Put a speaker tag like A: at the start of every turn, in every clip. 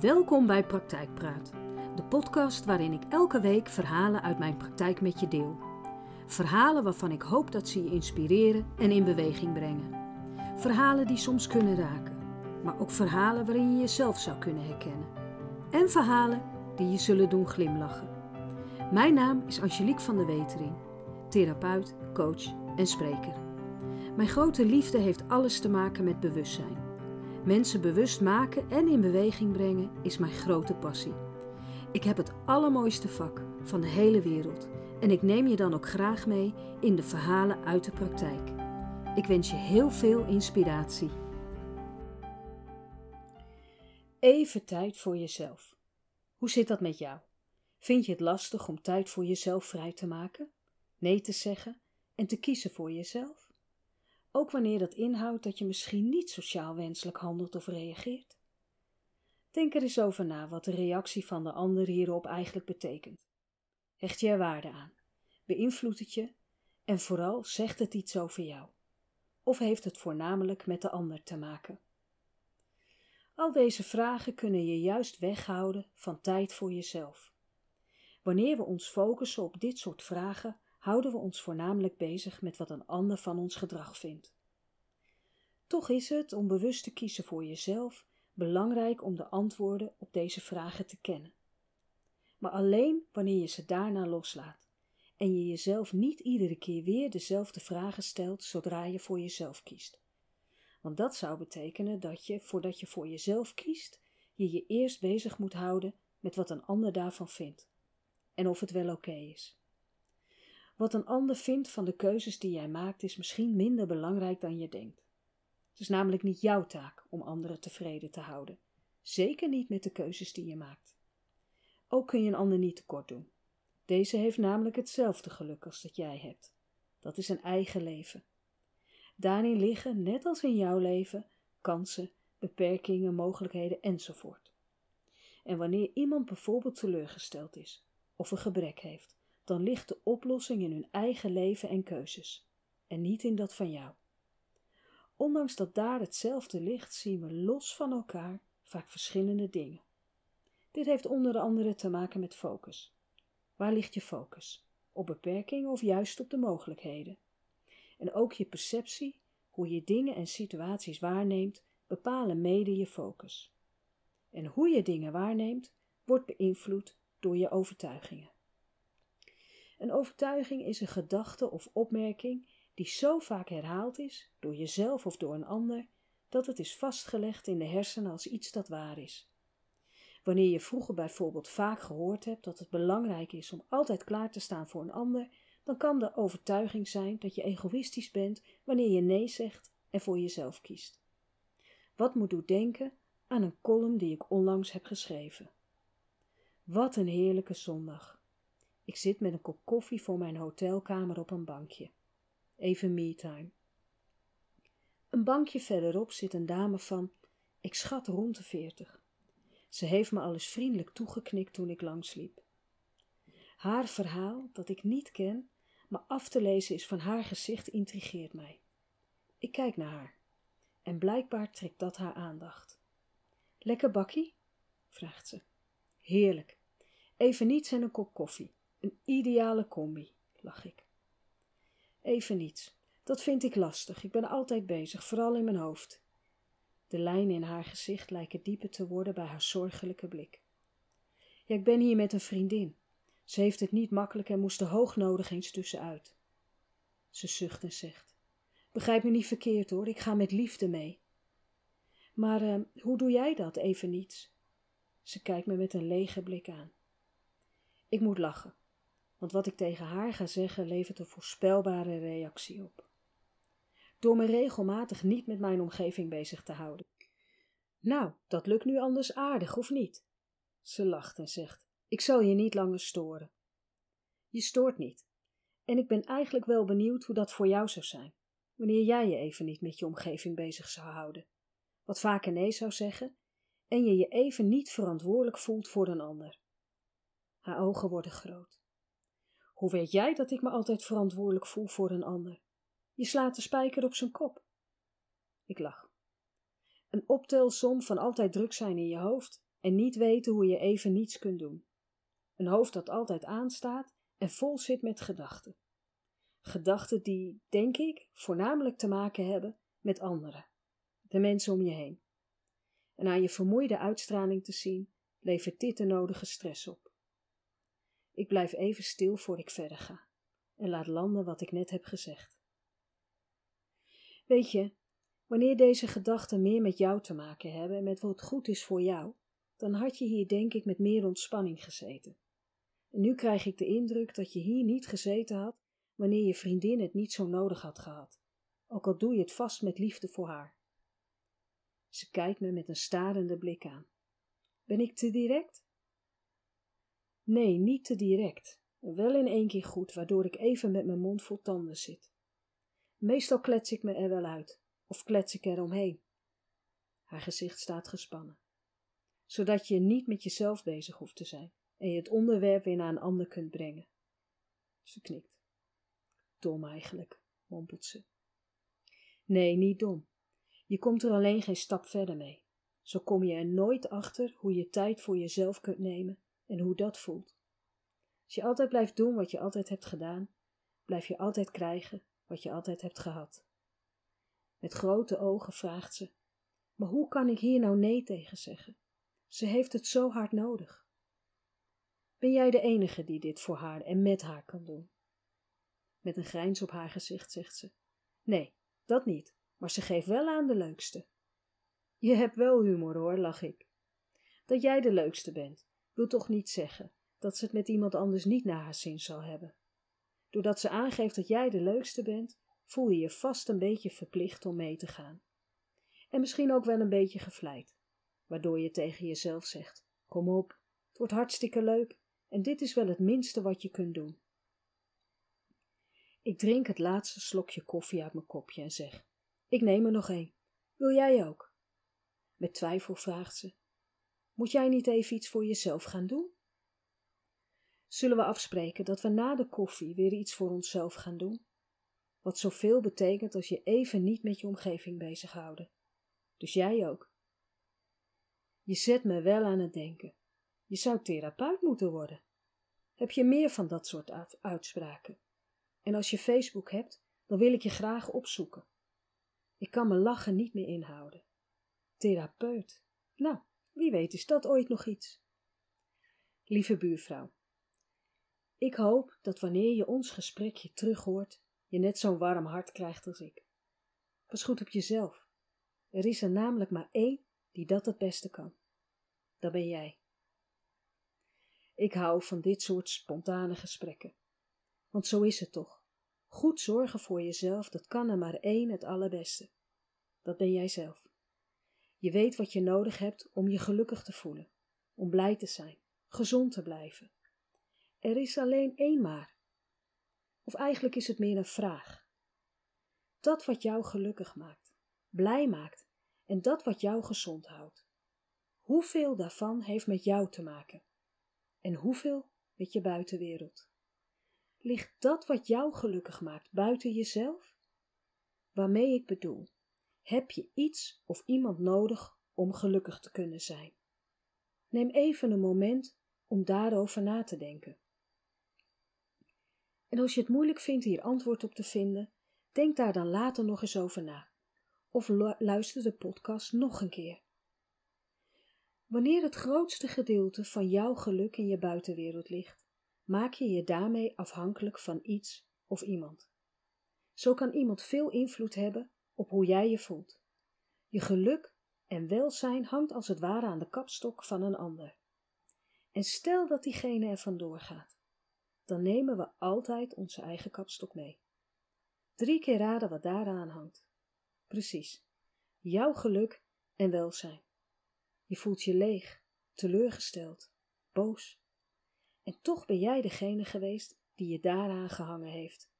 A: Welkom bij Praktijkpraat, de podcast waarin ik elke week verhalen uit mijn praktijk met je deel. Verhalen waarvan ik hoop dat ze je inspireren en in beweging brengen. Verhalen die soms kunnen raken, maar ook verhalen waarin je jezelf zou kunnen herkennen. En verhalen die je zullen doen glimlachen. Mijn naam is Angelique van der Wetering, therapeut, coach en spreker. Mijn grote liefde heeft alles te maken met bewustzijn. Mensen bewust maken en in beweging brengen is mijn grote passie. Ik heb het allermooiste vak van de hele wereld en ik neem je dan ook graag mee in de verhalen uit de praktijk. Ik wens je heel veel inspiratie. Even tijd voor jezelf. Hoe zit dat met jou? Vind je het lastig om tijd voor jezelf vrij te maken? Nee te zeggen en te kiezen voor jezelf? Ook wanneer dat inhoudt dat je misschien niet sociaal wenselijk handelt of reageert. Denk er eens over na wat de reactie van de ander hierop eigenlijk betekent. Hecht je er waarde aan? Beïnvloedt het je? En vooral zegt het iets over jou? Of heeft het voornamelijk met de ander te maken? Al deze vragen kunnen je juist weghouden van tijd voor jezelf. Wanneer we ons focussen op dit soort vragen, houden we ons voornamelijk bezig met wat een ander van ons gedrag vindt. Toch is het, om bewust te kiezen voor jezelf, belangrijk om de antwoorden op deze vragen te kennen. Maar alleen wanneer je ze daarna loslaat en je jezelf niet iedere keer weer dezelfde vragen stelt zodra je voor jezelf kiest. Want dat zou betekenen dat je, voordat je voor jezelf kiest, je je eerst bezig moet houden met wat een ander daarvan vindt en of het wel oké is. Wat een ander vindt van de keuzes die jij maakt is misschien minder belangrijk dan je denkt. Het is namelijk niet jouw taak om anderen tevreden te houden, zeker niet met de keuzes die je maakt. Ook kun je een ander niet tekort doen. Deze heeft namelijk hetzelfde geluk als dat jij hebt. Dat is een eigen leven. Daarin liggen, net als in jouw leven, kansen, beperkingen, mogelijkheden enzovoort. En wanneer iemand bijvoorbeeld teleurgesteld is of een gebrek heeft, dan ligt de oplossing in hun eigen leven en keuzes, en niet in dat van jou. Ondanks dat daar hetzelfde ligt, zien we los van elkaar vaak verschillende dingen. Dit heeft onder andere te maken met focus. Waar ligt je focus? Op beperkingen of juist op de mogelijkheden? En ook je perceptie, hoe je dingen en situaties waarneemt, bepalen mede je focus. En hoe je dingen waarneemt, wordt beïnvloed door je overtuigingen. Een overtuiging is een gedachte of opmerking die zo vaak herhaald is, door jezelf of door een ander, dat het is vastgelegd in de hersenen als iets dat waar is. Wanneer je vroeger bijvoorbeeld vaak gehoord hebt dat het belangrijk is om altijd klaar te staan voor een ander, dan kan de overtuiging zijn dat je egoïstisch bent wanneer je nee zegt en voor jezelf kiest. Wat moet u denken aan een column die ik onlangs heb geschreven? Wat een heerlijke zondag. Ik zit met een kop koffie voor mijn hotelkamer op een bankje. Even me-time. Een bankje verderop zit een dame van, ik schat rond de veertig. Ze heeft me al eens vriendelijk toegeknikt toen ik langsliep. Haar verhaal, dat ik niet ken, maar af te lezen is van haar gezicht, intrigeert mij. Ik kijk naar haar en blijkbaar trekt dat haar aandacht. Lekker bakkie? vraagt ze. Heerlijk. Even niets en een kop koffie. Een ideale combi, lach ik. Even niets. Dat vind ik lastig. Ik ben altijd bezig, vooral in mijn hoofd. De lijnen in haar gezicht lijken dieper te worden bij haar zorgelijke blik. Ja, ik ben hier met een vriendin. Ze heeft het niet makkelijk en moest er hoognodig eens tussenuit. Ze zucht en zegt: Begrijp me niet verkeerd hoor, ik ga met liefde mee. Maar uh, hoe doe jij dat, even niets? Ze kijkt me met een lege blik aan. Ik moet lachen want wat ik tegen haar ga zeggen levert een voorspelbare reactie op. Door me regelmatig niet met mijn omgeving bezig te houden. Nou, dat lukt nu anders aardig, of niet? Ze lacht en zegt: Ik zal je niet langer storen. Je stoort niet. En ik ben eigenlijk wel benieuwd hoe dat voor jou zou zijn, wanneer jij je even niet met je omgeving bezig zou houden. Wat vaker nee zou zeggen en je je even niet verantwoordelijk voelt voor een ander. Haar ogen worden groot. Hoe weet jij dat ik me altijd verantwoordelijk voel voor een ander? Je slaat de spijker op zijn kop. Ik lach. Een optelsom van altijd druk zijn in je hoofd en niet weten hoe je even niets kunt doen. Een hoofd dat altijd aanstaat en vol zit met gedachten. Gedachten die, denk ik, voornamelijk te maken hebben met anderen, de mensen om je heen. En aan je vermoeide uitstraling te zien, levert dit de nodige stress op. Ik blijf even stil voor ik verder ga en laat landen wat ik net heb gezegd. Weet je, wanneer deze gedachten meer met jou te maken hebben en met wat goed is voor jou, dan had je hier denk ik met meer ontspanning gezeten. En nu krijg ik de indruk dat je hier niet gezeten had wanneer je vriendin het niet zo nodig had gehad, ook al doe je het vast met liefde voor haar. Ze kijkt me met een starende blik aan. Ben ik te direct? Nee, niet te direct. Wel in één keer goed, waardoor ik even met mijn mond vol tanden zit. Meestal klets ik me er wel uit, of klets ik er omheen. Haar gezicht staat gespannen, zodat je niet met jezelf bezig hoeft te zijn en je het onderwerp weer naar een ander kunt brengen. Ze knikt. Dom eigenlijk, mompelt ze. Nee, niet dom. Je komt er alleen geen stap verder mee. Zo kom je er nooit achter hoe je tijd voor jezelf kunt nemen en hoe dat voelt. Als je altijd blijft doen wat je altijd hebt gedaan, blijf je altijd krijgen wat je altijd hebt gehad. Met grote ogen vraagt ze: Maar hoe kan ik hier nou nee tegen zeggen? Ze heeft het zo hard nodig. Ben jij de enige die dit voor haar en met haar kan doen? Met een grijns op haar gezicht zegt ze: Nee, dat niet, maar ze geeft wel aan de leukste. Je hebt wel humor hoor, lach ik. Dat jij de leukste bent, wil toch niet zeggen dat ze het met iemand anders niet naar haar zin zal hebben. Doordat ze aangeeft dat jij de leukste bent, voel je je vast een beetje verplicht om mee te gaan. En misschien ook wel een beetje gevleid, waardoor je tegen jezelf zegt: Kom op, het wordt hartstikke leuk en dit is wel het minste wat je kunt doen. Ik drink het laatste slokje koffie uit mijn kopje en zeg: Ik neem er nog een. Wil jij ook? Met twijfel vraagt ze: Moet jij niet even iets voor jezelf gaan doen? Zullen we afspreken dat we na de koffie weer iets voor onszelf gaan doen? Wat zoveel betekent als je even niet met je omgeving bezighouden. Dus jij ook. Je zet me wel aan het denken. Je zou therapeut moeten worden. Heb je meer van dat soort uitspraken? En als je Facebook hebt, dan wil ik je graag opzoeken. Ik kan mijn lachen niet meer inhouden. Therapeut. Nou, wie weet is dat ooit nog iets. Lieve buurvrouw, ik hoop dat wanneer je ons gesprekje terughoort, je net zo'n warm hart krijgt als ik. Pas goed op jezelf. Er is er namelijk maar één die dat het beste kan. Dat ben jij. Ik hou van dit soort spontane gesprekken. Want zo is het toch. Goed zorgen voor jezelf, dat kan er maar één het allerbeste. Dat ben jij zelf. Je weet wat je nodig hebt om je gelukkig te voelen, om blij te zijn, gezond te blijven. Er is alleen één maar. Of eigenlijk is het meer een vraag. Dat wat jou gelukkig maakt, blij maakt en dat wat jou gezond houdt. Hoeveel daarvan heeft met jou te maken? En hoeveel met je buitenwereld? Ligt dat wat jou gelukkig maakt buiten jezelf? Waarmee ik bedoel, heb je iets of iemand nodig om gelukkig te kunnen zijn? Neem even een moment om daarover na te denken. En als je het moeilijk vindt hier antwoord op te vinden, denk daar dan later nog eens over na. Of luister de podcast nog een keer. Wanneer het grootste gedeelte van jouw geluk in je buitenwereld ligt, maak je je daarmee afhankelijk van iets of iemand. Zo kan iemand veel invloed hebben op hoe jij je voelt. Je geluk en welzijn hangt als het ware aan de kapstok van een ander. En stel dat diegene er vandoor gaat, dan nemen we altijd onze eigen kapstok mee. Drie keer raden wat daaraan hangt. Precies, jouw geluk en welzijn. Je voelt je leeg, teleurgesteld, boos. En toch ben jij degene geweest die je daaraan gehangen heeft.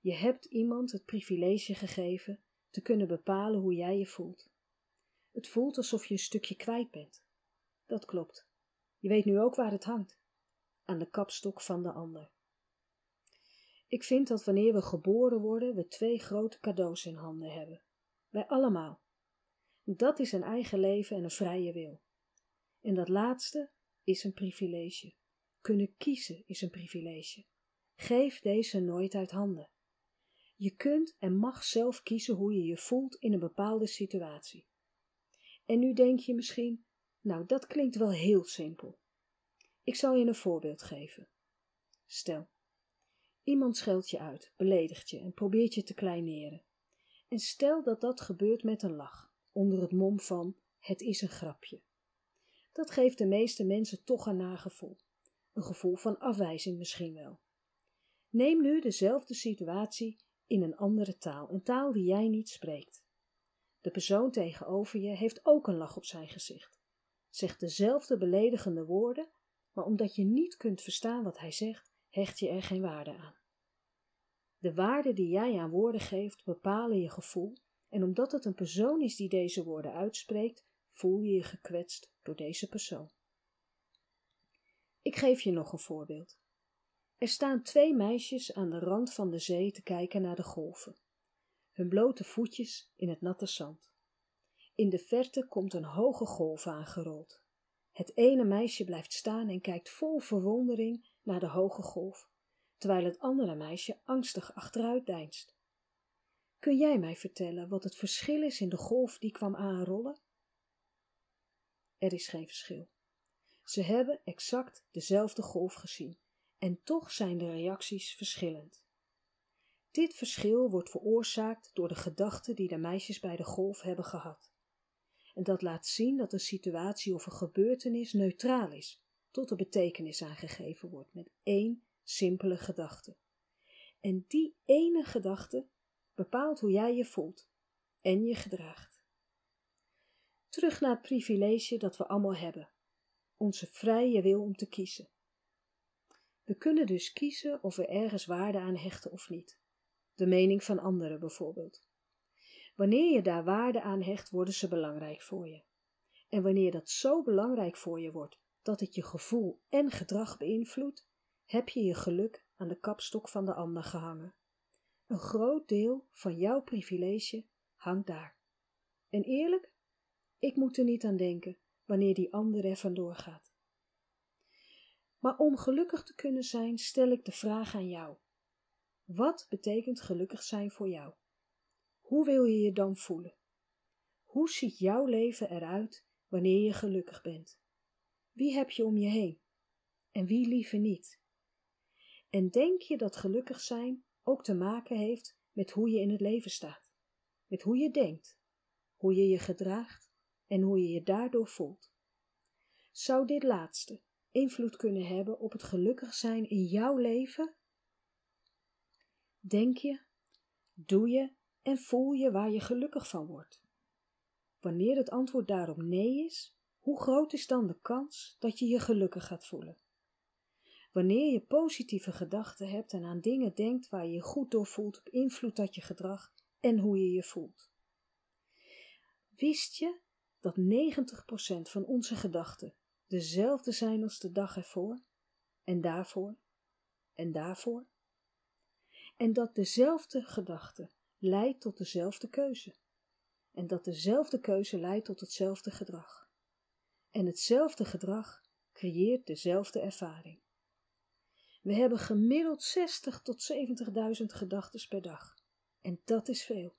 A: Je hebt iemand het privilege gegeven te kunnen bepalen hoe jij je voelt. Het voelt alsof je een stukje kwijt bent. Dat klopt. Je weet nu ook waar het hangt. Aan de kapstok van de ander. Ik vind dat wanneer we geboren worden, we twee grote cadeaus in handen hebben. Wij allemaal. Dat is een eigen leven en een vrije wil. En dat laatste is een privilege. Kunnen kiezen is een privilege. Geef deze nooit uit handen. Je kunt en mag zelf kiezen hoe je je voelt in een bepaalde situatie. En nu denk je misschien, nou dat klinkt wel heel simpel. Ik zal je een voorbeeld geven. Stel, iemand scheldt je uit, beledigt je en probeert je te kleineren. En stel dat dat gebeurt met een lach, onder het mom van het is een grapje. Dat geeft de meeste mensen toch een nagevoel. Een gevoel van afwijzing misschien wel. Neem nu dezelfde situatie in een andere taal, een taal die jij niet spreekt. De persoon tegenover je heeft ook een lach op zijn gezicht, zegt dezelfde beledigende woorden, maar omdat je niet kunt verstaan wat hij zegt, hecht je er geen waarde aan. De waarde die jij aan woorden geeft bepalen je gevoel, en omdat het een persoon is die deze woorden uitspreekt, voel je je gekwetst door deze persoon. Ik geef je nog een voorbeeld. Er staan twee meisjes aan de rand van de zee te kijken naar de golven, hun blote voetjes in het natte zand. In de verte komt een hoge golf aangerold. Het ene meisje blijft staan en kijkt vol verwondering naar de hoge golf, terwijl het andere meisje angstig achteruit deinst. Kun jij mij vertellen wat het verschil is in de golf die kwam aanrollen? Er is geen verschil. Ze hebben exact dezelfde golf gezien en toch zijn de reacties verschillend. Dit verschil wordt veroorzaakt door de gedachten die de meisjes bij de golf hebben gehad. En dat laat zien dat een situatie of een gebeurtenis neutraal is, tot de betekenis aangegeven wordt met één simpele gedachte. En die ene gedachte bepaalt hoe jij je voelt en je gedraagt. Terug naar het privilege dat we allemaal hebben: onze vrije wil om te kiezen. We kunnen dus kiezen of we ergens waarde aan hechten of niet. De mening van anderen bijvoorbeeld. Wanneer je daar waarde aan hecht, worden ze belangrijk voor je. En wanneer dat zo belangrijk voor je wordt dat het je gevoel en gedrag beïnvloedt, heb je je geluk aan de kapstok van de ander gehangen. Een groot deel van jouw privilege hangt daar. En eerlijk, ik moet er niet aan denken wanneer die ander er vandoor gaat. Maar om gelukkig te kunnen zijn, stel ik de vraag aan jou: wat betekent gelukkig zijn voor jou? Hoe wil je je dan voelen? Hoe ziet jouw leven eruit wanneer je gelukkig bent? Wie heb je om je heen? En wie liever niet? En denk je dat gelukkig zijn ook te maken heeft met hoe je in het leven staat, met hoe je denkt, hoe je je gedraagt en hoe je je daardoor voelt? Zou dit laatste invloed kunnen hebben op het gelukkig zijn in jouw leven? Denk je, doe je en voel je waar je gelukkig van wordt? Wanneer het antwoord daarop nee is, hoe groot is dan de kans dat je je gelukkig gaat voelen? Wanneer je positieve gedachten hebt en aan dingen denkt waar je je goed door voelt, beïnvloedt dat je gedrag en hoe je je voelt. Wist je dat 90% van onze gedachten dezelfde zijn als de dag ervoor en daarvoor en daarvoor? En dat dezelfde gedachte leidt tot dezelfde keuze. En dat dezelfde keuze leidt tot hetzelfde gedrag. En hetzelfde gedrag creëert dezelfde ervaring. We hebben gemiddeld 60 tot 70.000 gedachten per dag. En dat is veel.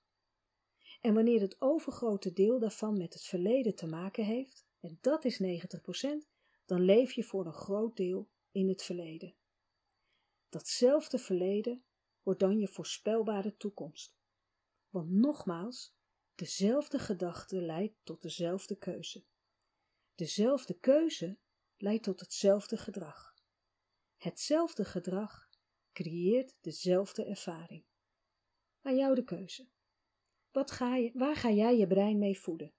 A: En wanneer het overgrote deel daarvan met het verleden te maken heeft, en dat is 90%, dan leef je voor een groot deel in het verleden. Datzelfde verleden wordt dan je voorspelbare toekomst. Want nogmaals, dezelfde gedachte leidt tot dezelfde keuze. Dezelfde keuze leidt tot hetzelfde gedrag. Hetzelfde gedrag creëert dezelfde ervaring. Aan jou de keuze. Wat ga je, waar ga jij je brein mee voeden?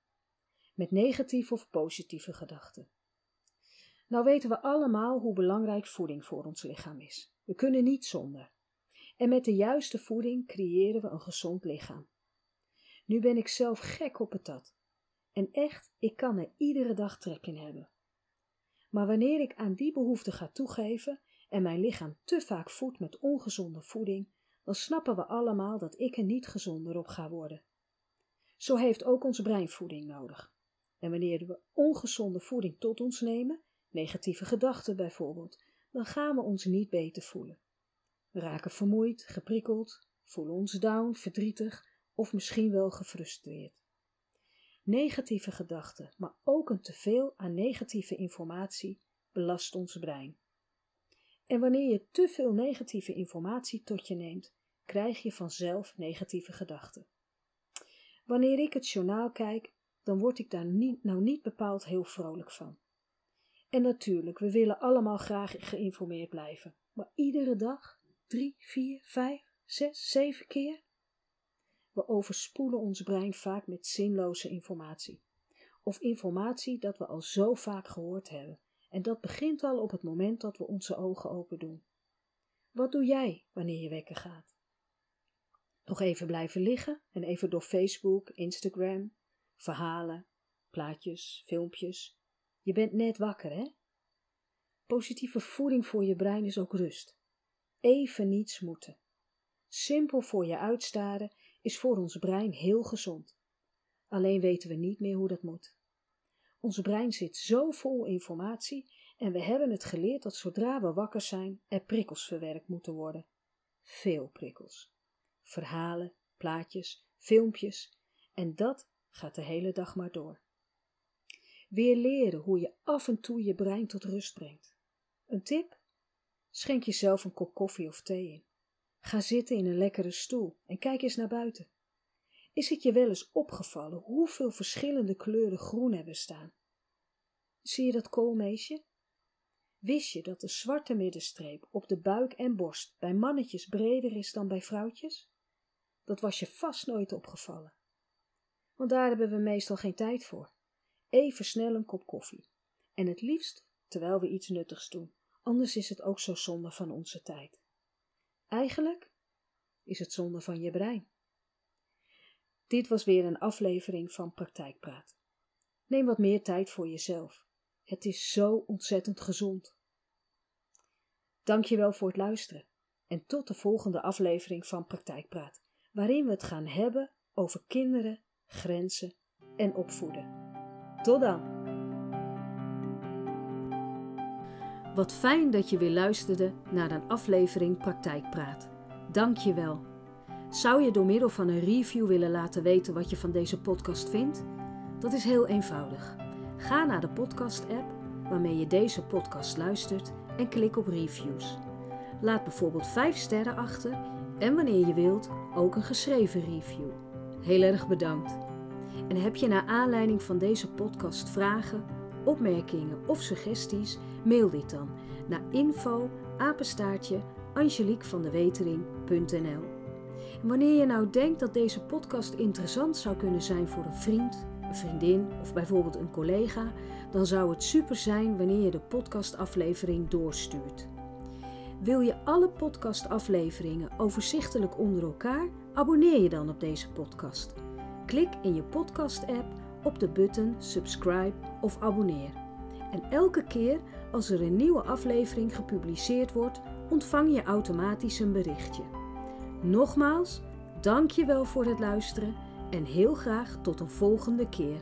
A: Met negatieve of positieve gedachten? Nou weten we allemaal hoe belangrijk voeding voor ons lichaam is. We kunnen niet zonder. En met de juiste voeding creëren we een gezond lichaam. Nu ben ik zelf gek op patat. En echt, ik kan er iedere dag trek in hebben. Maar wanneer ik aan die behoefte ga toegeven en mijn lichaam te vaak voedt met ongezonde voeding, dan snappen we allemaal dat ik er niet gezonder op ga worden. Zo heeft ook ons brein voeding nodig. En wanneer we ongezonde voeding tot ons nemen, negatieve gedachten bijvoorbeeld, dan gaan we ons niet beter voelen. We raken vermoeid, geprikkeld, voelen ons down, verdrietig of misschien wel gefrustreerd. Negatieve gedachten, maar ook een teveel aan negatieve informatie belast ons brein. En wanneer je te veel negatieve informatie tot je neemt, krijg je vanzelf negatieve gedachten. Wanneer ik het journaal kijk, dan word ik daar nou niet bepaald heel vrolijk van. En natuurlijk, we willen allemaal graag geïnformeerd blijven, maar iedere dag drie, vier, vijf, zes, zeven keer? We overspoelen ons brein vaak met zinloze informatie. Of informatie dat we al zo vaak gehoord hebben. En dat begint al op het moment dat we onze ogen open doen. Wat doe jij wanneer je wekker gaat? Nog even blijven liggen en even door Facebook, Instagram, verhalen, plaatjes, filmpjes. Je bent net wakker, hè? Positieve voeding voor je brein is ook rust. Even niets moeten. Simpel voor je uitstaren is voor ons brein heel gezond. Alleen weten we niet meer hoe dat moet. Ons brein zit zo vol informatie en we hebben het geleerd dat zodra we wakker zijn, er prikkels verwerkt moeten worden. Veel prikkels. Verhalen, plaatjes, filmpjes en dat gaat de hele dag maar door. Weer leren hoe je af en toe je brein tot rust brengt. Een tip? Schenk jezelf een kop koffie of thee in. Ga zitten in een lekkere stoel en kijk eens naar buiten. Is het je wel eens opgevallen hoeveel verschillende kleuren groen hebben staan? Zie je dat koolmeesje? Wist je dat de zwarte middenstreep op de buik en borst bij mannetjes breder is dan bij vrouwtjes? Dat was je vast nooit opgevallen. Want daar hebben we meestal geen tijd voor. Even snel een kop koffie. En het liefst terwijl we iets nuttigs doen, anders is het ook zo zonde van onze tijd. Eigenlijk is het zonde van je brein. Dit was weer een aflevering van Praktijkpraat. Neem wat meer tijd voor jezelf. Het is zo ontzettend gezond. Dankjewel voor het luisteren en tot de volgende aflevering van Praktijkpraat, waarin we het gaan hebben over kinderen, grenzen en opvoeden. Tot dan! Wat fijn dat je weer luisterde naar een aflevering Praktijkpraat. Dank je wel. Zou je door middel van een review willen laten weten wat je van deze podcast vindt? Dat is heel eenvoudig. Ga naar de podcast-app waarmee je deze podcast luistert en klik op reviews. Laat bijvoorbeeld 5 sterren achter en wanneer je wilt ook een geschreven review. Heel erg bedankt. En heb je naar aanleiding van deze podcast vragen, opmerkingen of suggesties? Mail dit dan naar info apenstaartje Wanneer je nou denkt dat deze podcast interessant zou kunnen zijn voor een vriend, een vriendin of bijvoorbeeld een collega, dan zou het super zijn wanneer je de podcastaflevering doorstuurt. Wil je alle podcastafleveringen overzichtelijk onder elkaar? Abonneer je dan op deze podcast. Klik in je podcast-app op de button subscribe of abonneer. En elke keer als er een nieuwe aflevering gepubliceerd wordt, ontvang je automatisch een berichtje. Nogmaals, dank je wel voor het luisteren en heel graag tot een volgende keer.